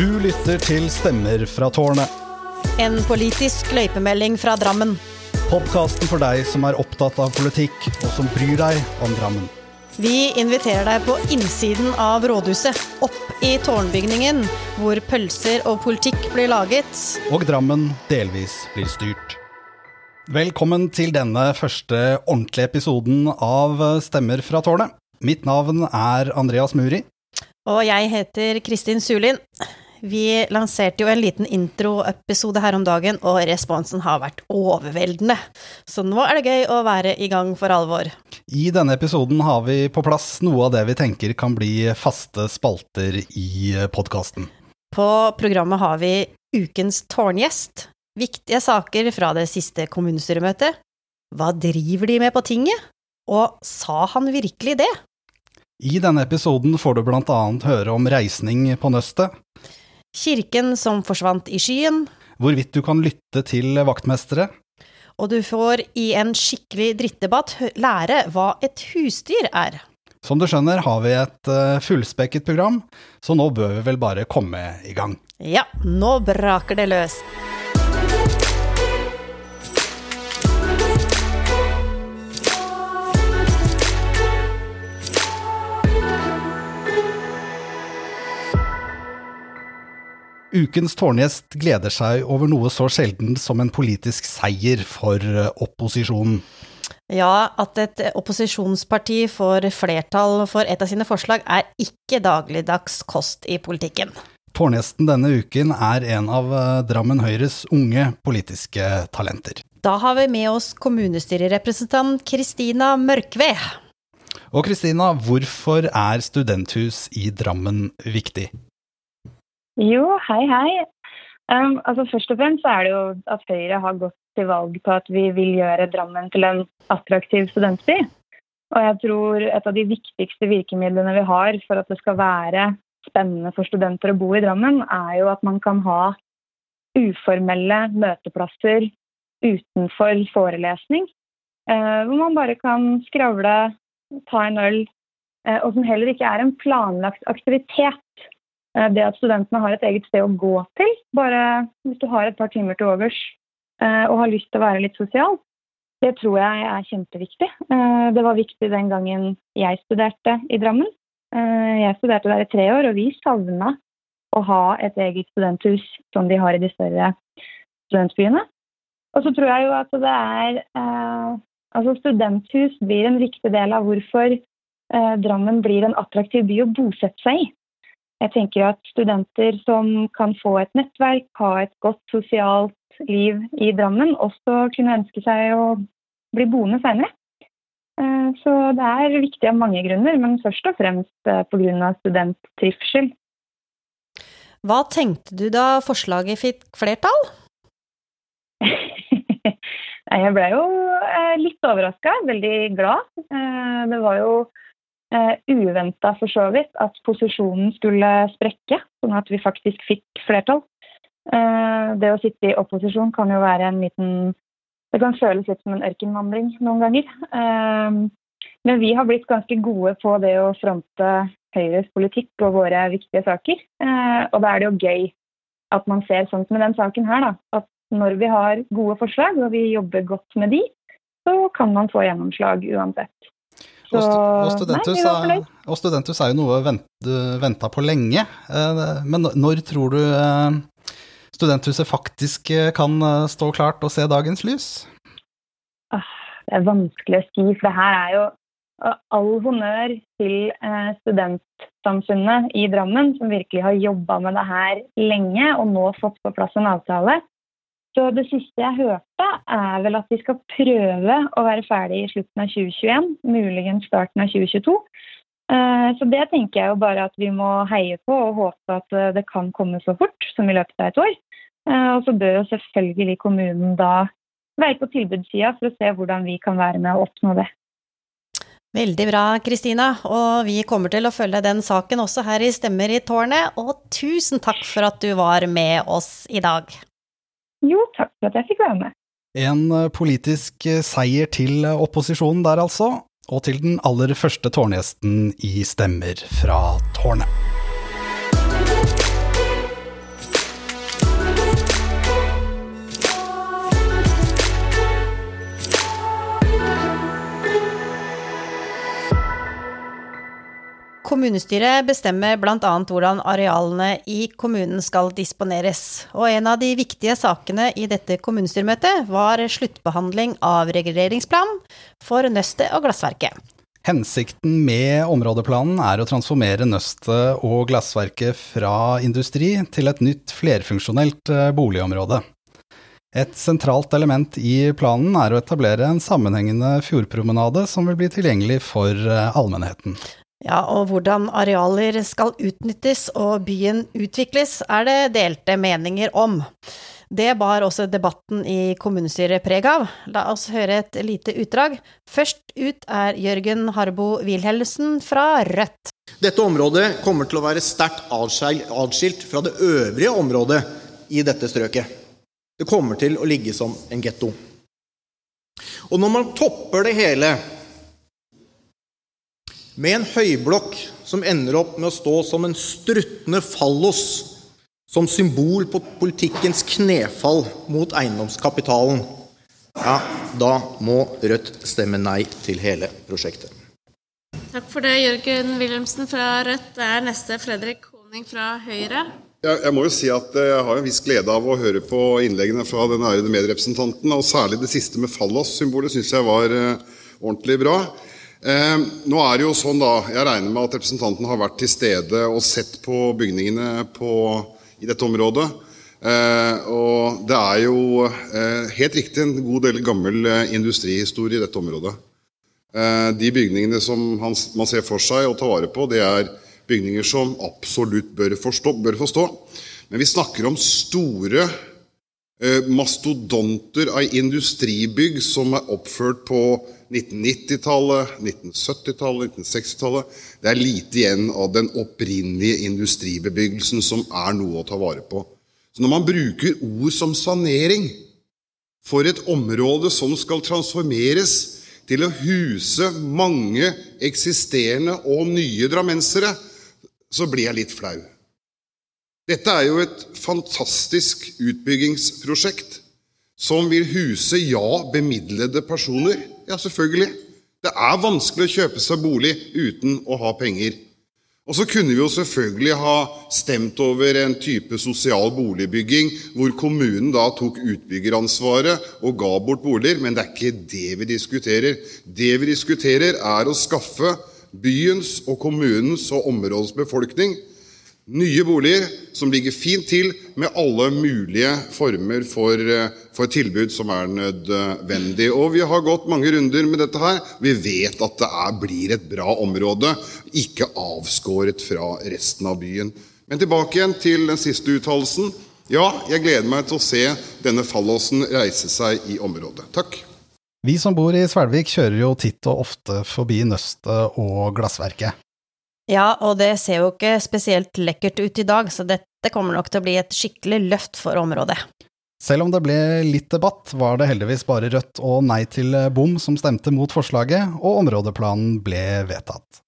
Du lytter til Stemmer fra tårnet. En politisk løypemelding fra Drammen. Podkasten for deg som er opptatt av politikk, og som bryr deg om Drammen. Vi inviterer deg på innsiden av rådhuset, opp i tårnbygningen, hvor pølser og politikk blir laget. Og Drammen delvis blir styrt. Velkommen til denne første ordentlige episoden av Stemmer fra tårnet. Mitt navn er Andreas Muri. Og jeg heter Kristin Sulin. Vi lanserte jo en liten introepisode her om dagen, og responsen har vært overveldende. Så nå er det gøy å være i gang for alvor. I denne episoden har vi på plass noe av det vi tenker kan bli faste spalter i podkasten. På programmet har vi ukens tårngjest. Viktige saker fra det siste kommunestyremøtet. Hva driver de med på tinget? Og sa han virkelig det? I denne episoden får du blant annet høre om reisning på nøstet. Kirken som forsvant i skyen. Hvorvidt du kan lytte til vaktmestere. Og du får i en skikkelig drittdebatt lære hva et husdyr er. Som du skjønner har vi et fullspekket program, så nå bør vi vel bare komme i gang. Ja, nå braker det løs. Ukens tårngjest gleder seg over noe så sjelden som en politisk seier for opposisjonen. Ja, at et opposisjonsparti får flertall for et av sine forslag, er ikke dagligdags kost i politikken. Tårngjesten denne uken er en av Drammen Høyres unge politiske talenter. Da har vi med oss kommunestyrerepresentant Kristina Mørkve. Og Kristina, hvorfor er studenthus i Drammen viktig? Jo, hei, hei. Um, altså Først og fremst er det jo at Høyre har gått til valg på at vi vil gjøre Drammen til en attraktiv studentby. Og jeg tror et av de viktigste virkemidlene vi har for at det skal være spennende for studenter å bo i Drammen, er jo at man kan ha uformelle møteplasser utenfor forelesning. Uh, hvor man bare kan skravle, ta en øl, uh, og som heller ikke er en planlagt aktivitet. Det at studentene har et eget sted å gå til, bare hvis du har et par timer til overs og har lyst til å være litt sosial, det tror jeg er kjempeviktig. Det var viktig den gangen jeg studerte i Drammen. Jeg studerte der i tre år, og vi savna å ha et eget studenthus som de har i de større studentbyene. Og så tror jeg jo at det er Altså, studenthus blir en viktig del av hvorfor Drammen blir en attraktiv by å bosette seg i. Jeg tenker at studenter som kan få et nettverk, ha et godt sosialt liv i Drammen, også kunne ønske seg å bli boende senere. Så det er viktig av mange grunner, men først og fremst pga. studenttrivsel. Hva tenkte du da forslaget fikk flertall? Jeg ble jo litt overraska, veldig glad. Det var jo Uh, uventa for så vidt at posisjonen skulle sprekke, sånn at vi faktisk fikk flertall. Uh, det å sitte i opposisjon kan jo være en liten Det kan føles litt som en ørkenvandring noen ganger. Uh, men vi har blitt ganske gode på det å fronte Høyres politikk og våre viktige saker. og da er det jo gøy at man ser sånn som i den saken her, da, at når vi har gode forslag og vi jobber godt med de, så kan man få gjennomslag uansett. Så, og, studenthus, nei, er, og studenthus er jo noe du venta på lenge. Men når tror du studenthuset faktisk kan stå klart og se dagens lys? Det er vanskelig å si, for det her er jo all honnør til studentsamfunnet i Drammen, som virkelig har jobba med det her lenge og nå fått på plass en avtale. Så det siste jeg hørte, er vel at de skal prøve å være ferdig i slutten av 2021, muligens starten av 2022. Så det tenker jeg jo bare at vi må heie på og håpe at det kan komme så fort som i løpet av et år. Og så bør jo selvfølgelig kommunen da være på tilbudssida for å se hvordan vi kan være med å oppnå det. Veldig bra, Kristina, og vi kommer til å følge den saken også her i Stemmer i tårnet, og tusen takk for at du var med oss i dag. Jo, takk for at jeg fikk være med. En politisk seier til opposisjonen der, altså, og til den aller første tårngjesten i Stemmer fra tårnet. Kommunestyret bestemmer bl.a. hvordan arealene i kommunen skal disponeres, og en av de viktige sakene i dette kommunestyremøtet var sluttbehandling av reguleringsplan for Nøstet og Glassverket. Hensikten med områdeplanen er å transformere Nøstet og Glassverket fra industri til et nytt flerfunksjonelt eh, boligområde. Et sentralt element i planen er å etablere en sammenhengende fjordpromenade som vil bli tilgjengelig for eh, allmennheten. Ja, og hvordan arealer skal utnyttes og byen utvikles, er det delte meninger om. Det bar også debatten i kommunestyret preg av. La oss høre et lite utdrag. Først ut er Jørgen Harbo Wilhelmsen fra Rødt. Dette området kommer til å være sterkt adskilt fra det øvrige området i dette strøket. Det kommer til å ligge som en getto. Og når man topper det hele med en høyblokk som ender opp med å stå som en struttende fallos, som symbol på politikkens knefall mot eiendomskapitalen, ja, da må Rødt stemme nei til hele prosjektet. Takk for det, Jørgen Wilhelmsen fra Rødt. Det er neste Fredrik Koning fra Høyre. Jeg må jo si at jeg har en viss glede av å høre på innleggene fra den ærede medrepresentanten. Og særlig det siste med fallos-symbolet syns jeg var eh, ordentlig bra. Eh, nå er det jo sånn da, Jeg regner med at representanten har vært til stede og sett på bygningene på, i dette området. Eh, og det er jo eh, helt riktig en god del gammel industrihistorie i dette området. De bygningene som man ser for seg å ta vare på, det er bygninger som absolutt bør, forstå, bør få. Men vi snakker om store mastodonter av industribygg som er oppført på 1990-tallet, 1970-tallet, 1960-tallet. Det er lite igjen av den opprinnelige industribebyggelsen som er noe å ta vare på. Så når man bruker ord som sanering for et område som skal transformeres til å huse mange eksisterende og nye drammensere, så blir jeg litt flau. Dette er jo et fantastisk utbyggingsprosjekt som vil huse, ja, bemidlede personer. Ja, selvfølgelig. Det er vanskelig å kjøpe seg bolig uten å ha penger. Og så kunne vi jo selvfølgelig ha stemt over en type sosial boligbygging hvor kommunen da tok utbyggeransvaret og ga bort boliger, men det er ikke det vi diskuterer. Det vi diskuterer, er å skaffe byens og kommunens og områdets befolkning nye boliger som ligger fint til med alle mulige former for, eh, for, tilbud som er nødvendig. Og Vi har gått mange runder med dette her. Vi vet at det er, blir et bra område, ikke avskåret fra resten av byen. Men tilbake igjen til den siste uttalelsen. Ja, jeg gleder meg til å se denne fallåsen reise seg i området. Takk. Vi som bor i Svelvik kjører jo titt og ofte forbi Nøstet og Glassverket. Ja, og det ser jo ikke spesielt lekkert ut i dag, så dette kommer nok til å bli et skikkelig løft for området. Selv om det ble litt debatt, var det heldigvis bare Rødt og Nei til bom som stemte mot forslaget, og områdeplanen ble vedtatt.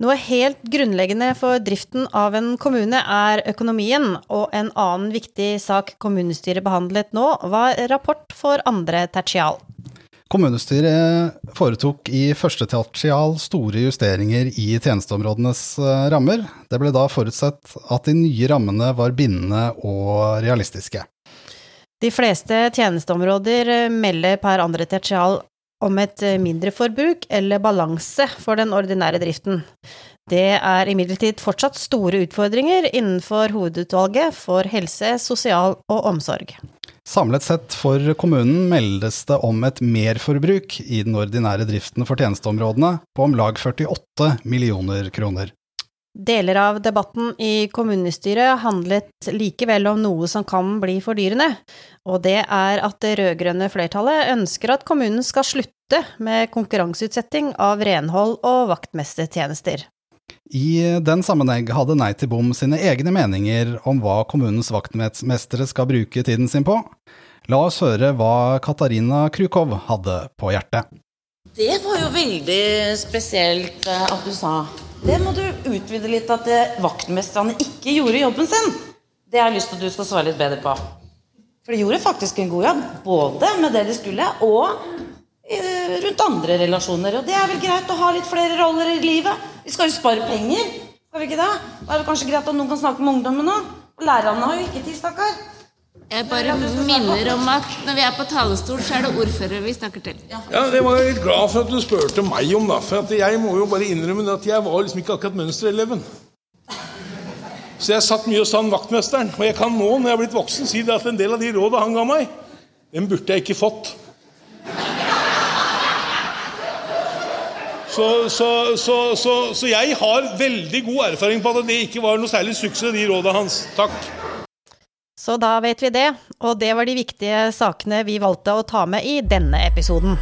Noe helt grunnleggende for driften av en kommune er økonomien, og en annen viktig sak kommunestyret behandlet nå, var rapport for andre tertial. Kommunestyret foretok i første tertial store justeringer i tjenesteområdenes eh, rammer. Det ble da forutsett at de nye rammene var bindende og realistiske. De fleste tjenesteområder melder per andre tertial om et mindre forbruk eller balanse for den ordinære driften. Det er imidlertid fortsatt store utfordringer innenfor hovedutvalget for helse, sosial og omsorg. Samlet sett for kommunen meldes det om et merforbruk i den ordinære driften for tjenesteområdene på om lag 48 millioner kroner. Deler av debatten i kommunestyret handlet likevel om noe som kan bli fordyrende, og det er at det rød-grønne flertallet ønsker at kommunen skal slutte med konkurranseutsetting av renhold og vaktmestertjenester. I den sammenheng hadde Nei til bom sine egne meninger om hva kommunens vaktmestere skal bruke tiden sin på. La oss høre hva Katarina Krukov hadde på hjertet. Det var jo veldig spesielt eh, at du sa. Det må du utvide litt, at eh, vaktmesterne ikke gjorde jobben sin. Det har jeg lyst til at du skal svare litt bedre på. For de gjorde faktisk en god jobb, både med det de skulle, og rundt andre relasjoner. Og det er vel greit å ha litt flere roller i livet. Vi skal jo spare penger, skal vi ikke det? Da er det kanskje greit at noen kan snakke med ungdommen òg. Lærerne har jo ikke tid, stakkar. Jeg bare minner om at når vi er på talerstol, så er det ordfører vi snakker til. Ja, Det var jeg litt glad for at du spurte meg om, da. For jeg må jo bare innrømme at jeg var liksom ikke akkurat mønstereleven. Så jeg satt mye hos han vaktmesteren. Og jeg kan nå, når jeg er blitt voksen, si det at en del av de rådene han ga meg, dem burde jeg ikke fått. Så, så, så, så, jeg har veldig god erfaring på at det ikke var noe særlig suksess, de rådene hans. Takk. Så da vet vi det, og det var de viktige sakene vi valgte å ta med i denne episoden.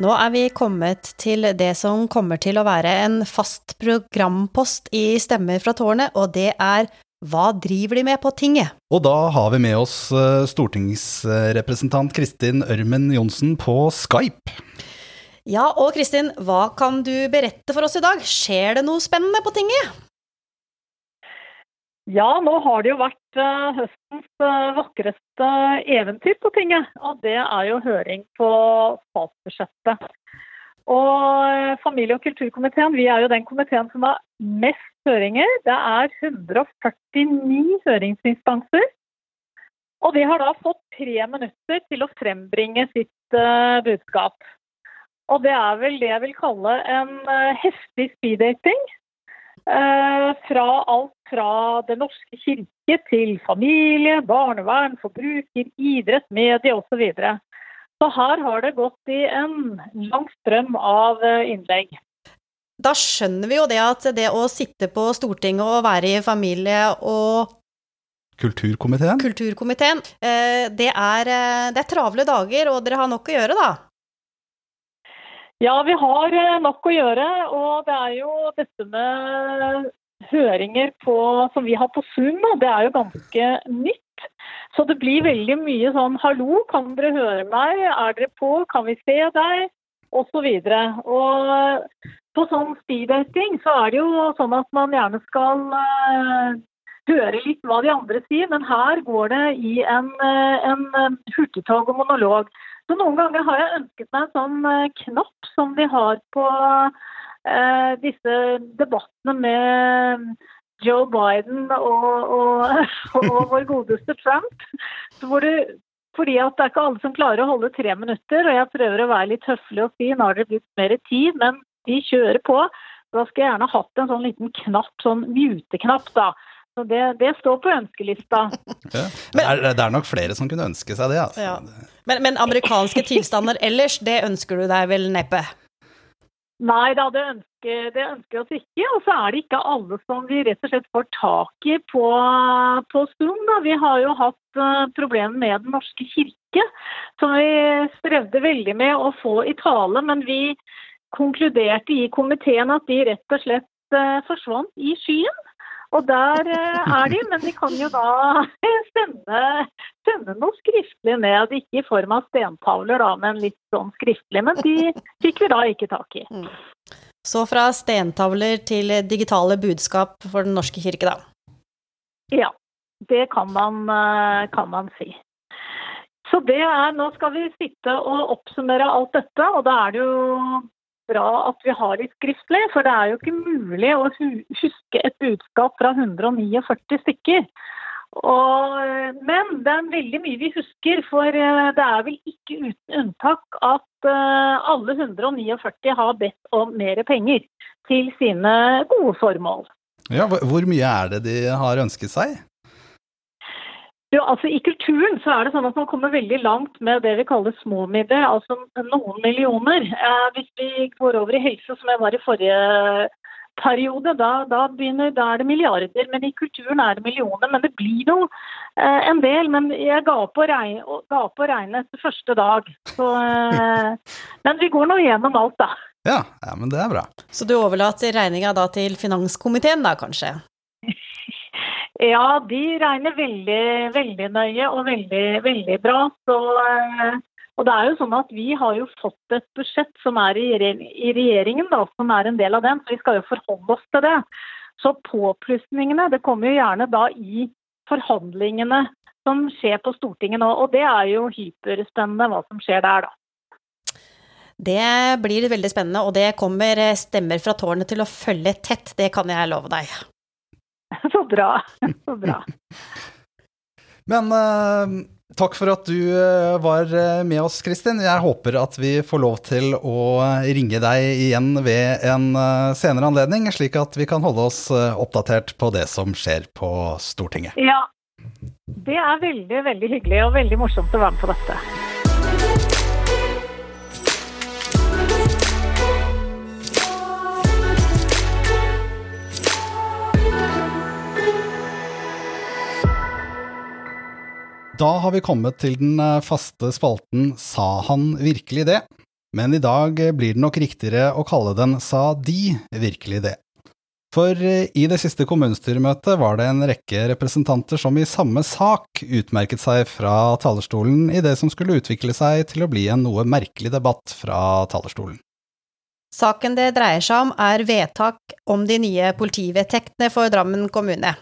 Nå er vi kommet til det som kommer til å være en fast programpost i Stemmer fra tårnet, og det er Hva driver de med på tinget? Og da har vi med oss eh, stortingsrepresentant Kristin Ørmen Johnsen på Skype. Ja, og Kristin, hva kan du berette for oss i dag? Skjer det noe spennende på tinget? Ja, nå har det jo vært uh, høstens uh, vakreste eventyr på tinget. Og det er jo høring på statsbudsjettet. Og familie- og kulturkomiteen vi er jo den komiteen som har mest høringer. Det er 149 høringsinstanser. Og de har da fått tre minutter til å frembringe sitt budskap. Og det er vel det jeg vil kalle en heftig speeddating. Fra alt fra Den norske kirke til familie, barnevern, forbruker, idrett, medie osv. Så, videre. så her har det gått i en lang strøm av eh, innlegg. Da skjønner vi jo det at det å sitte på Stortinget og være i familie og Kulturkomiteen? Kulturkomiteen. Eh, det er, eh, det er travle dager, og dere har nok å gjøre, da? Ja, vi har nok å gjøre. Og det er jo dette med høringer på, som vi har på Zoom, det er jo ganske nytt. Så det blir veldig mye sånn 'hallo, kan dere høre meg', 'er dere på', 'kan vi se deg'. Og, og på sånn speeddating så er det jo sånn at man gjerne skal uh, høre litt hva de andre sier, men her går det i en, uh, en hurtigtog og monolog. Så noen ganger har jeg ønsket meg en sånn uh, knapp som de har på eh, disse debattene med Joe Biden og, og, og vår godeste Trump. det, fordi at det er ikke alle som klarer å holde tre minutter, og jeg prøver å være litt høflig og si nå har det blitt mer tid, men de kjører på. Da skulle jeg gjerne hatt en sånn liten knapp, sånn mute-knapp, da. Så det, det, står på ønskelista. Ja. Men, det, er, det, er, nok flere som kunne ønske seg det. Altså. Ja. Men, men, amerikanske tilstander ellers, det ønsker du deg vel neppe? Nei da, det ønsker, det ønsker oss ikke. Og så er det ikke alle som vi rett og slett får tak i på, på Zoom. Da. Vi har jo hatt uh, problemer med Den norske kirke, som vi strevde veldig med å få i tale. Men vi konkluderte i komiteen at de rett og slett uh, forsvant i skyen. Og der uh, er de, men de kan jo da sende, sende noe skriftlig ned. Ikke i form av stentavler, da, men litt sånn skriftlig. Men de fikk vi da ikke tak i. Mm. Så fra stentavler til digitale budskap for Den norske kirke, da? Ja, det kan man, eh, kan man si. Så det er, Nå skal vi sitte og oppsummere alt dette, og da er det jo bra at vi har det skriftlig. For det er jo ikke mulig å huske et budskap fra 149 stykker. Og, men det er veldig mye vi husker, for eh, det er vel ikke uten unntak at eh, alle 149 har bedt om mer penger til sine gode formål. Ja, Hvor mye er det de har ønsket seg? Jo, altså I kulturen så er det sånn at man kommer veldig langt med det vi kaller små midler, altså noen millioner. Eh, hvis vi går over i helse, som jeg var i forrige periode, da, da, begynner, da, er det milliarder. Men i kulturen er det millioner. Men det blir jo eh, en del. Men jeg ga opp å regne, ga opp å regne etter første dag. Så, eh, men vi går nå gjennom alt, da. Ja, ja, men det er bra. Så du overlater regninga da til finanskomiteen, da kanskje? Ja, de regner veldig, veldig nøye og veldig, veldig bra. Så, eh, Og det er jo sånn at Vi har jo fått et budsjett som er i, regjeringen, da, som er en del av den. så Vi skal jo forholde oss til det. Så påplussingene det kommer jo gjerne da i forhandlingene som skjer på Stortinget nå. Og det er jo hyperspennende hva som skjer der, da. Det blir veldig spennende, og det kommer stemmer fra tårnet til å følge tett, det kan jeg love deg. Så bra. Så bra. Men uh, takk for at du uh, var eh, med oss, Kristin. Jeg håper at vi får lov til å ringe deg igjen ved en senere anledning, slik at vi kan holde oss oppdatert på det som skjer på Stortinget. Ja, det er veldig, veldig hyggelig og veldig morsomt å være med på dette. Da har vi kommet til den eh, faste spalten Sa han virkelig det? Men i dag blir det nok riktigere å kalle den Sa de virkelig det? For eh, i det siste kommunestyremøtet var det en rekke representanter som i samme sak utmerket seg fra talerstolen i det som skulle utvikle seg til å bli en noe merkelig debatt fra talerstolen. Saken det dreier seg om, er vedtak om de nye politivedtektene for Drammen kommune.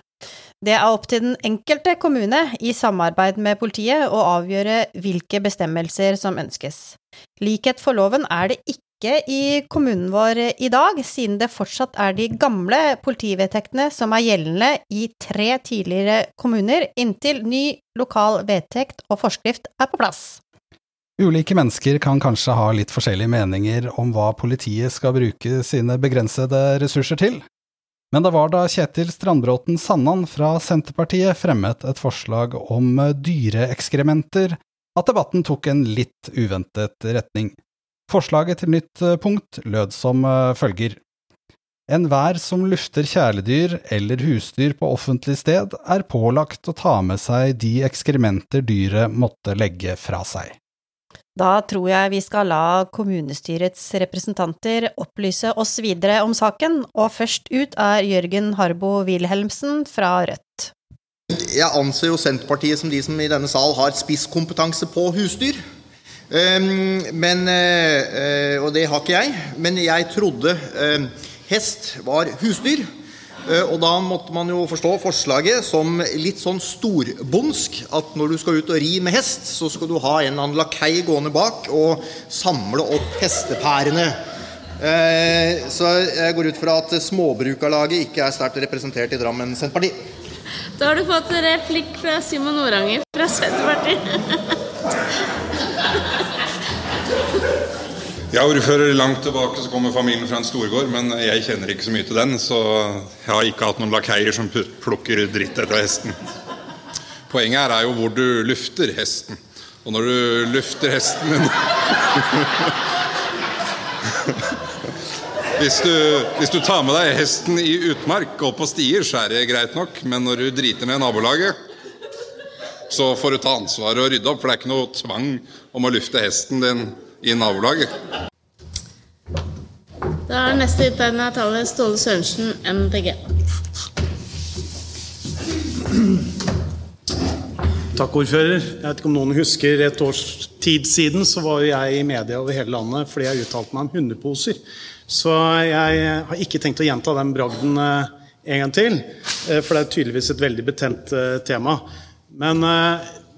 Det er opp til den enkelte kommune, i samarbeid med politiet, å avgjøre hvilke bestemmelser som ønskes. Likhet for loven er det ikke i kommunen vår i dag, siden det fortsatt er de gamle politivedtektene som er gjeldende i tre tidligere kommuner, inntil ny lokal vedtekt og forskrift er på plass. Ulike mennesker kan kanskje ha litt forskjellige meninger om hva politiet skal bruke sine begrensede ressurser til, men det var da Kjetil Strandbråten Sannan fra Senterpartiet fremmet et forslag om dyreekskrementer, at debatten tok en litt uventet retning. Forslaget til nytt punkt lød som følger. Enhver som lufter kjæledyr eller husdyr på offentlig sted, er pålagt å ta med seg de ekskrementer dyret måtte legge fra seg. Da tror jeg vi skal la kommunestyrets representanter opplyse oss videre om saken, og først ut er Jørgen Harbo Wilhelmsen fra Rødt. Jeg anser jo Senterpartiet som de som i denne sal har spisskompetanse på husdyr. Ehm, men, eh, og det har ikke jeg. Men jeg trodde eh, hest var husdyr. Eh, og da måtte man jo forstå forslaget som litt sånn storbondsk. At når du skal ut og ri med hest, så skal du ha en eller annen lakei gående bak og samle opp hestepærene. Eh, så jeg går ut fra at Småbrukarlaget ikke er sterkt representert i Drammen Senterparti. Da har du fått replikk fra Simon Oranger fra Senterpartiet. Jeg er ordfører langt tilbake, så kommer familien fra en storgård, men jeg kjenner ikke så mye til den, så jeg har ikke hatt noen lakeier som plukker dritt etter hesten. Poenget her er jo hvor du lufter hesten. Og når du lufter hesten din hvis, du, hvis du, tar med deg hesten i utmark og på stier, så er det greit nok, men når du driter ned nabolaget, så får du ta ansvaret og rydde opp, for det er ikke noe tvang om å lufte hesten din i nabolaget. Da er neste inntegna taler Ståle Sørensen, MDG. Takk, ordfører. Jeg vet ikke om noen husker et års tid siden så var jeg i media over hele landet fordi jeg uttalte meg om hundeposer. Så jeg har ikke tenkt å gjenta den bragden eh, en gang til, eh, for det er tydeligvis et veldig betent eh, tema. Men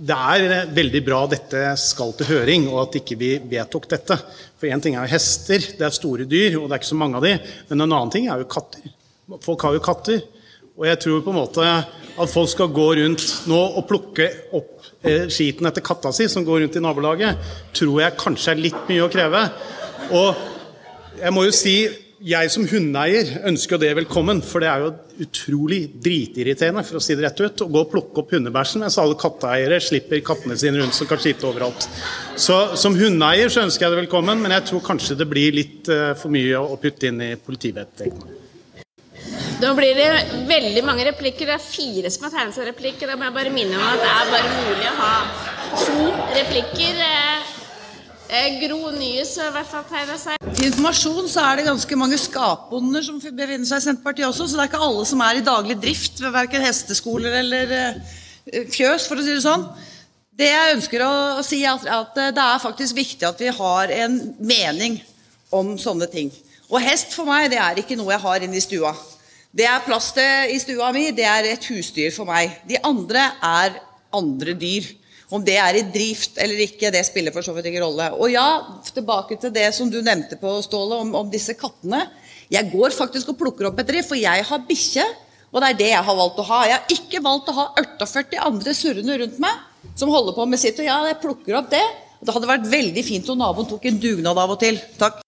det er eh, veldig bra dette skal til høring, og at ikke vi vedtok dette. For én ting er jo hester, det er store dyr, og det er ikke så mange av de. Men en annen ting er jo katter. Folk har jo katter. Og jeg tror på en måte at folk skal gå rundt nå og plukke opp eh, skiten etter katta si, som går rundt i nabolaget, tror jeg kanskje er litt mye å kreve. Og jeg må jo si jeg som hundeeier ønsker jo det velkommen, for det er jo utrolig dritirriterende for å si det rett ut, å gå og plukke opp hundebæsjen mens alle katteeiere slipper kattene sine rundt som kan skitte overalt. Så som hundeeier så ønsker jeg det velkommen, men jeg tror kanskje det blir litt uh, for mye å putte inn i politivedtektene. Nå blir det veldig mange replikker. Det er fire som har tegnet seg replikker. Da må jeg bare minne om at det er bare mulig å ha to replikker. Eh, Gro Nyhus i fall tegna seg. Til informasjon så er det ganske mange skapbonder som befinner seg i Senterpartiet også, så det er ikke alle som er i daglig drift ved verken hesteskoler eller eh, fjøs, for å si det sånn. Det jeg ønsker å si, er at det er faktisk viktig at vi har en mening om sånne ting. Og hest for meg, det er ikke noe jeg har inne i stua. Det er plass til i stua mi, det er et husdyr for meg. De andre er andre dyr. Om det er i drift eller ikke, det spiller for så vidt ingen rolle. Og ja, tilbake til det som du nevnte på, Ståle, om, om disse kattene. Jeg går faktisk og plukker opp etter dem, for jeg har bikkje. Og det er det jeg har valgt å ha. Jeg har ikke valgt å ha 48 andre surrende rundt meg som holder på med sitt. Og ja, jeg plukker opp det. Det hadde vært veldig fint om naboen tok en dugnad av og til. Takk.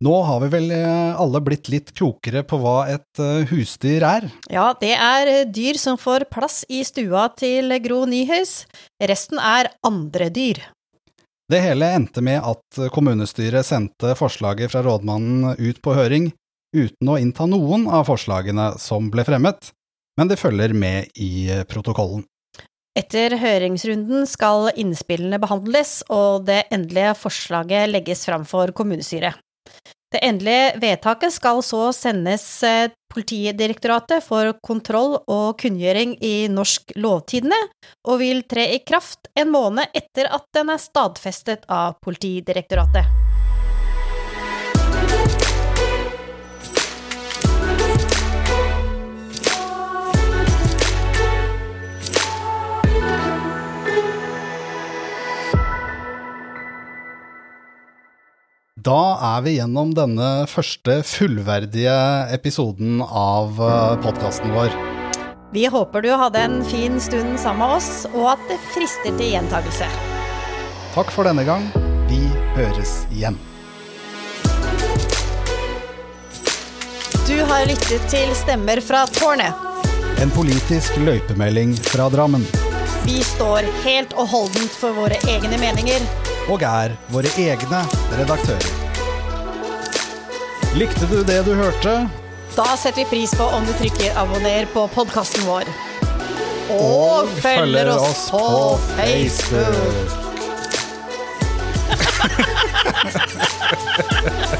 Nå har vi vel eh, alle blitt litt klokere på hva et eh, husdyr er? Ja, det er eh, dyr som får plass i stua til Gro Nyhus. Resten er andre dyr. Det hele endte med at kommunestyret sendte forslaget fra rådmannen ut på høring, uten å innta noen av forslagene som ble fremmet, men det følger med i protokollen. Etter høringsrunden skal innspillene behandles, og det endelige forslaget legges fram for kommunestyret. Det endelige vedtaket skal så sendes eh, Politidirektoratet for kontroll og kunngjøring i Norsk Lovtidende, og vil tre i kraft en måned etter at den er stadfestet av Politidirektoratet. Da er vi gjennom denne første fullverdige episoden av eh, podkasten vår. Vi håper du hadde en fin stund sammen med oss, og at det frister til gjentakelse. Takk for denne gang. Vi høres igjen. Du har lyttet til Stemmer fra tårnet. En politisk løypemelding fra Drammen. Vi står helt og holdent for våre egne meninger og er våre egne redaktører. Likte du det du hørte? Da setter vi pris på om du trykker abonner på podkasten vår. Og, og følger oss på Facebook.